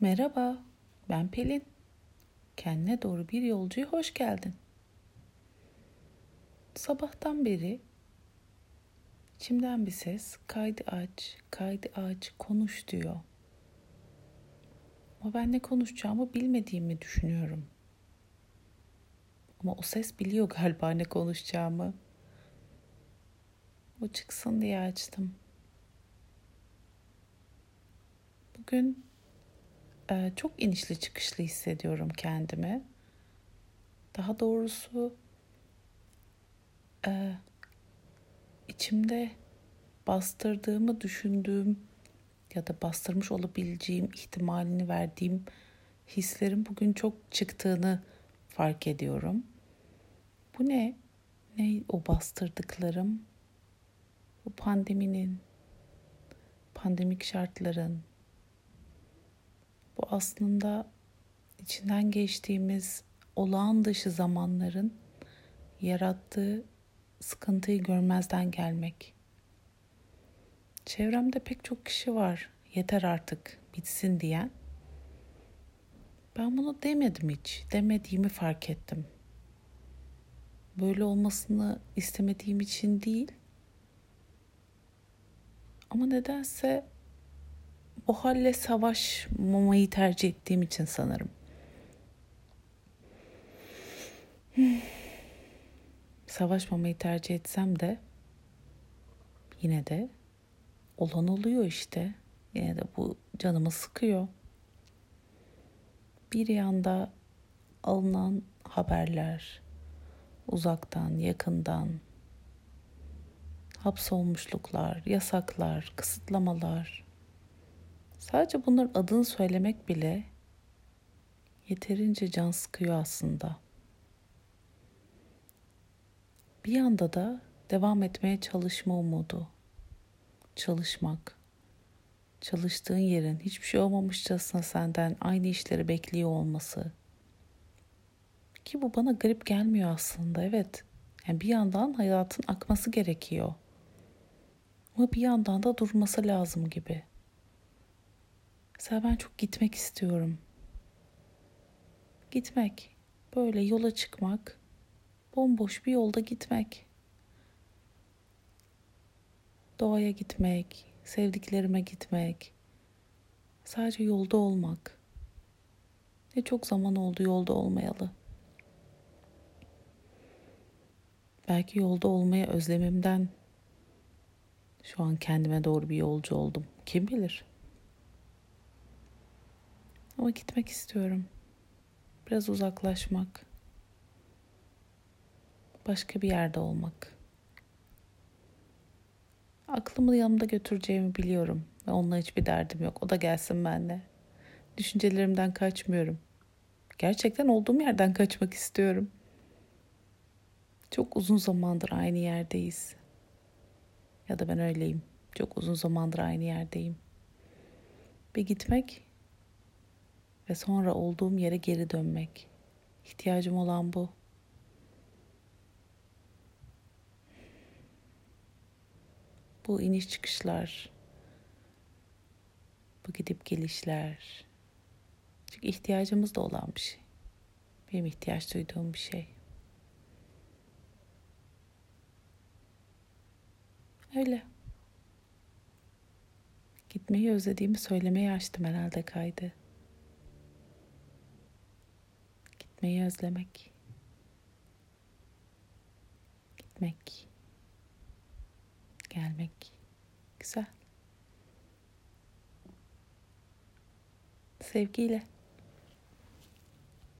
Merhaba, ben Pelin. Kendine doğru bir yolcuya hoş geldin. Sabahtan beri içimden bir ses kaydı aç, kaydı aç, konuş diyor. Ama ben ne konuşacağımı bilmediğimi düşünüyorum. Ama o ses biliyor galiba ne konuşacağımı. O çıksın diye açtım. Bugün çok inişli çıkışlı hissediyorum kendimi. Daha doğrusu e, içimde bastırdığımı düşündüğüm ya da bastırmış olabileceğim ihtimalini verdiğim hislerin bugün çok çıktığını fark ediyorum. Bu ne? Ne o bastırdıklarım? Bu pandeminin, pandemik şartların, aslında içinden geçtiğimiz olağan dışı zamanların yarattığı sıkıntıyı görmezden gelmek. Çevremde pek çok kişi var. Yeter artık bitsin diyen. Ben bunu demedim hiç. Demediğimi fark ettim. Böyle olmasını istemediğim için değil. Ama nedense o halle savaşmamayı tercih ettiğim için sanırım. Savaşmamayı tercih etsem de yine de olan oluyor işte. Yine de bu canımı sıkıyor. Bir yanda alınan haberler uzaktan, yakından hapsolmuşluklar, yasaklar, kısıtlamalar Sadece bunların adını söylemek bile yeterince can sıkıyor aslında. Bir yanda da devam etmeye çalışma umudu. Çalışmak. Çalıştığın yerin hiçbir şey olmamışçasına senden aynı işleri bekliyor olması. Ki bu bana garip gelmiyor aslında. Evet. Yani bir yandan hayatın akması gerekiyor. Ama bir yandan da durması lazım gibi. Mesela ben çok gitmek istiyorum. Gitmek. Böyle yola çıkmak. Bomboş bir yolda gitmek. Doğaya gitmek, sevdiklerime gitmek. Sadece yolda olmak. Ne çok zaman oldu yolda olmayalı. Belki yolda olmaya özlemimden şu an kendime doğru bir yolcu oldum. Kim bilir? Ama gitmek istiyorum. Biraz uzaklaşmak. Başka bir yerde olmak. Aklımı yanımda götüreceğimi biliyorum ve onunla hiçbir derdim yok. O da gelsin benimle. Düşüncelerimden kaçmıyorum. Gerçekten olduğum yerden kaçmak istiyorum. Çok uzun zamandır aynı yerdeyiz. Ya da ben öyleyim. Çok uzun zamandır aynı yerdeyim. Bir gitmek ve sonra olduğum yere geri dönmek. İhtiyacım olan bu. Bu iniş çıkışlar, bu gidip gelişler. Çünkü ihtiyacımız da olan bir şey. Benim ihtiyaç duyduğum bir şey. Öyle. Gitmeyi özlediğimi söylemeye açtım herhalde kaydı. Gitmeyi özlemek. Gitmek. Gelmek. Güzel. Sevgiyle.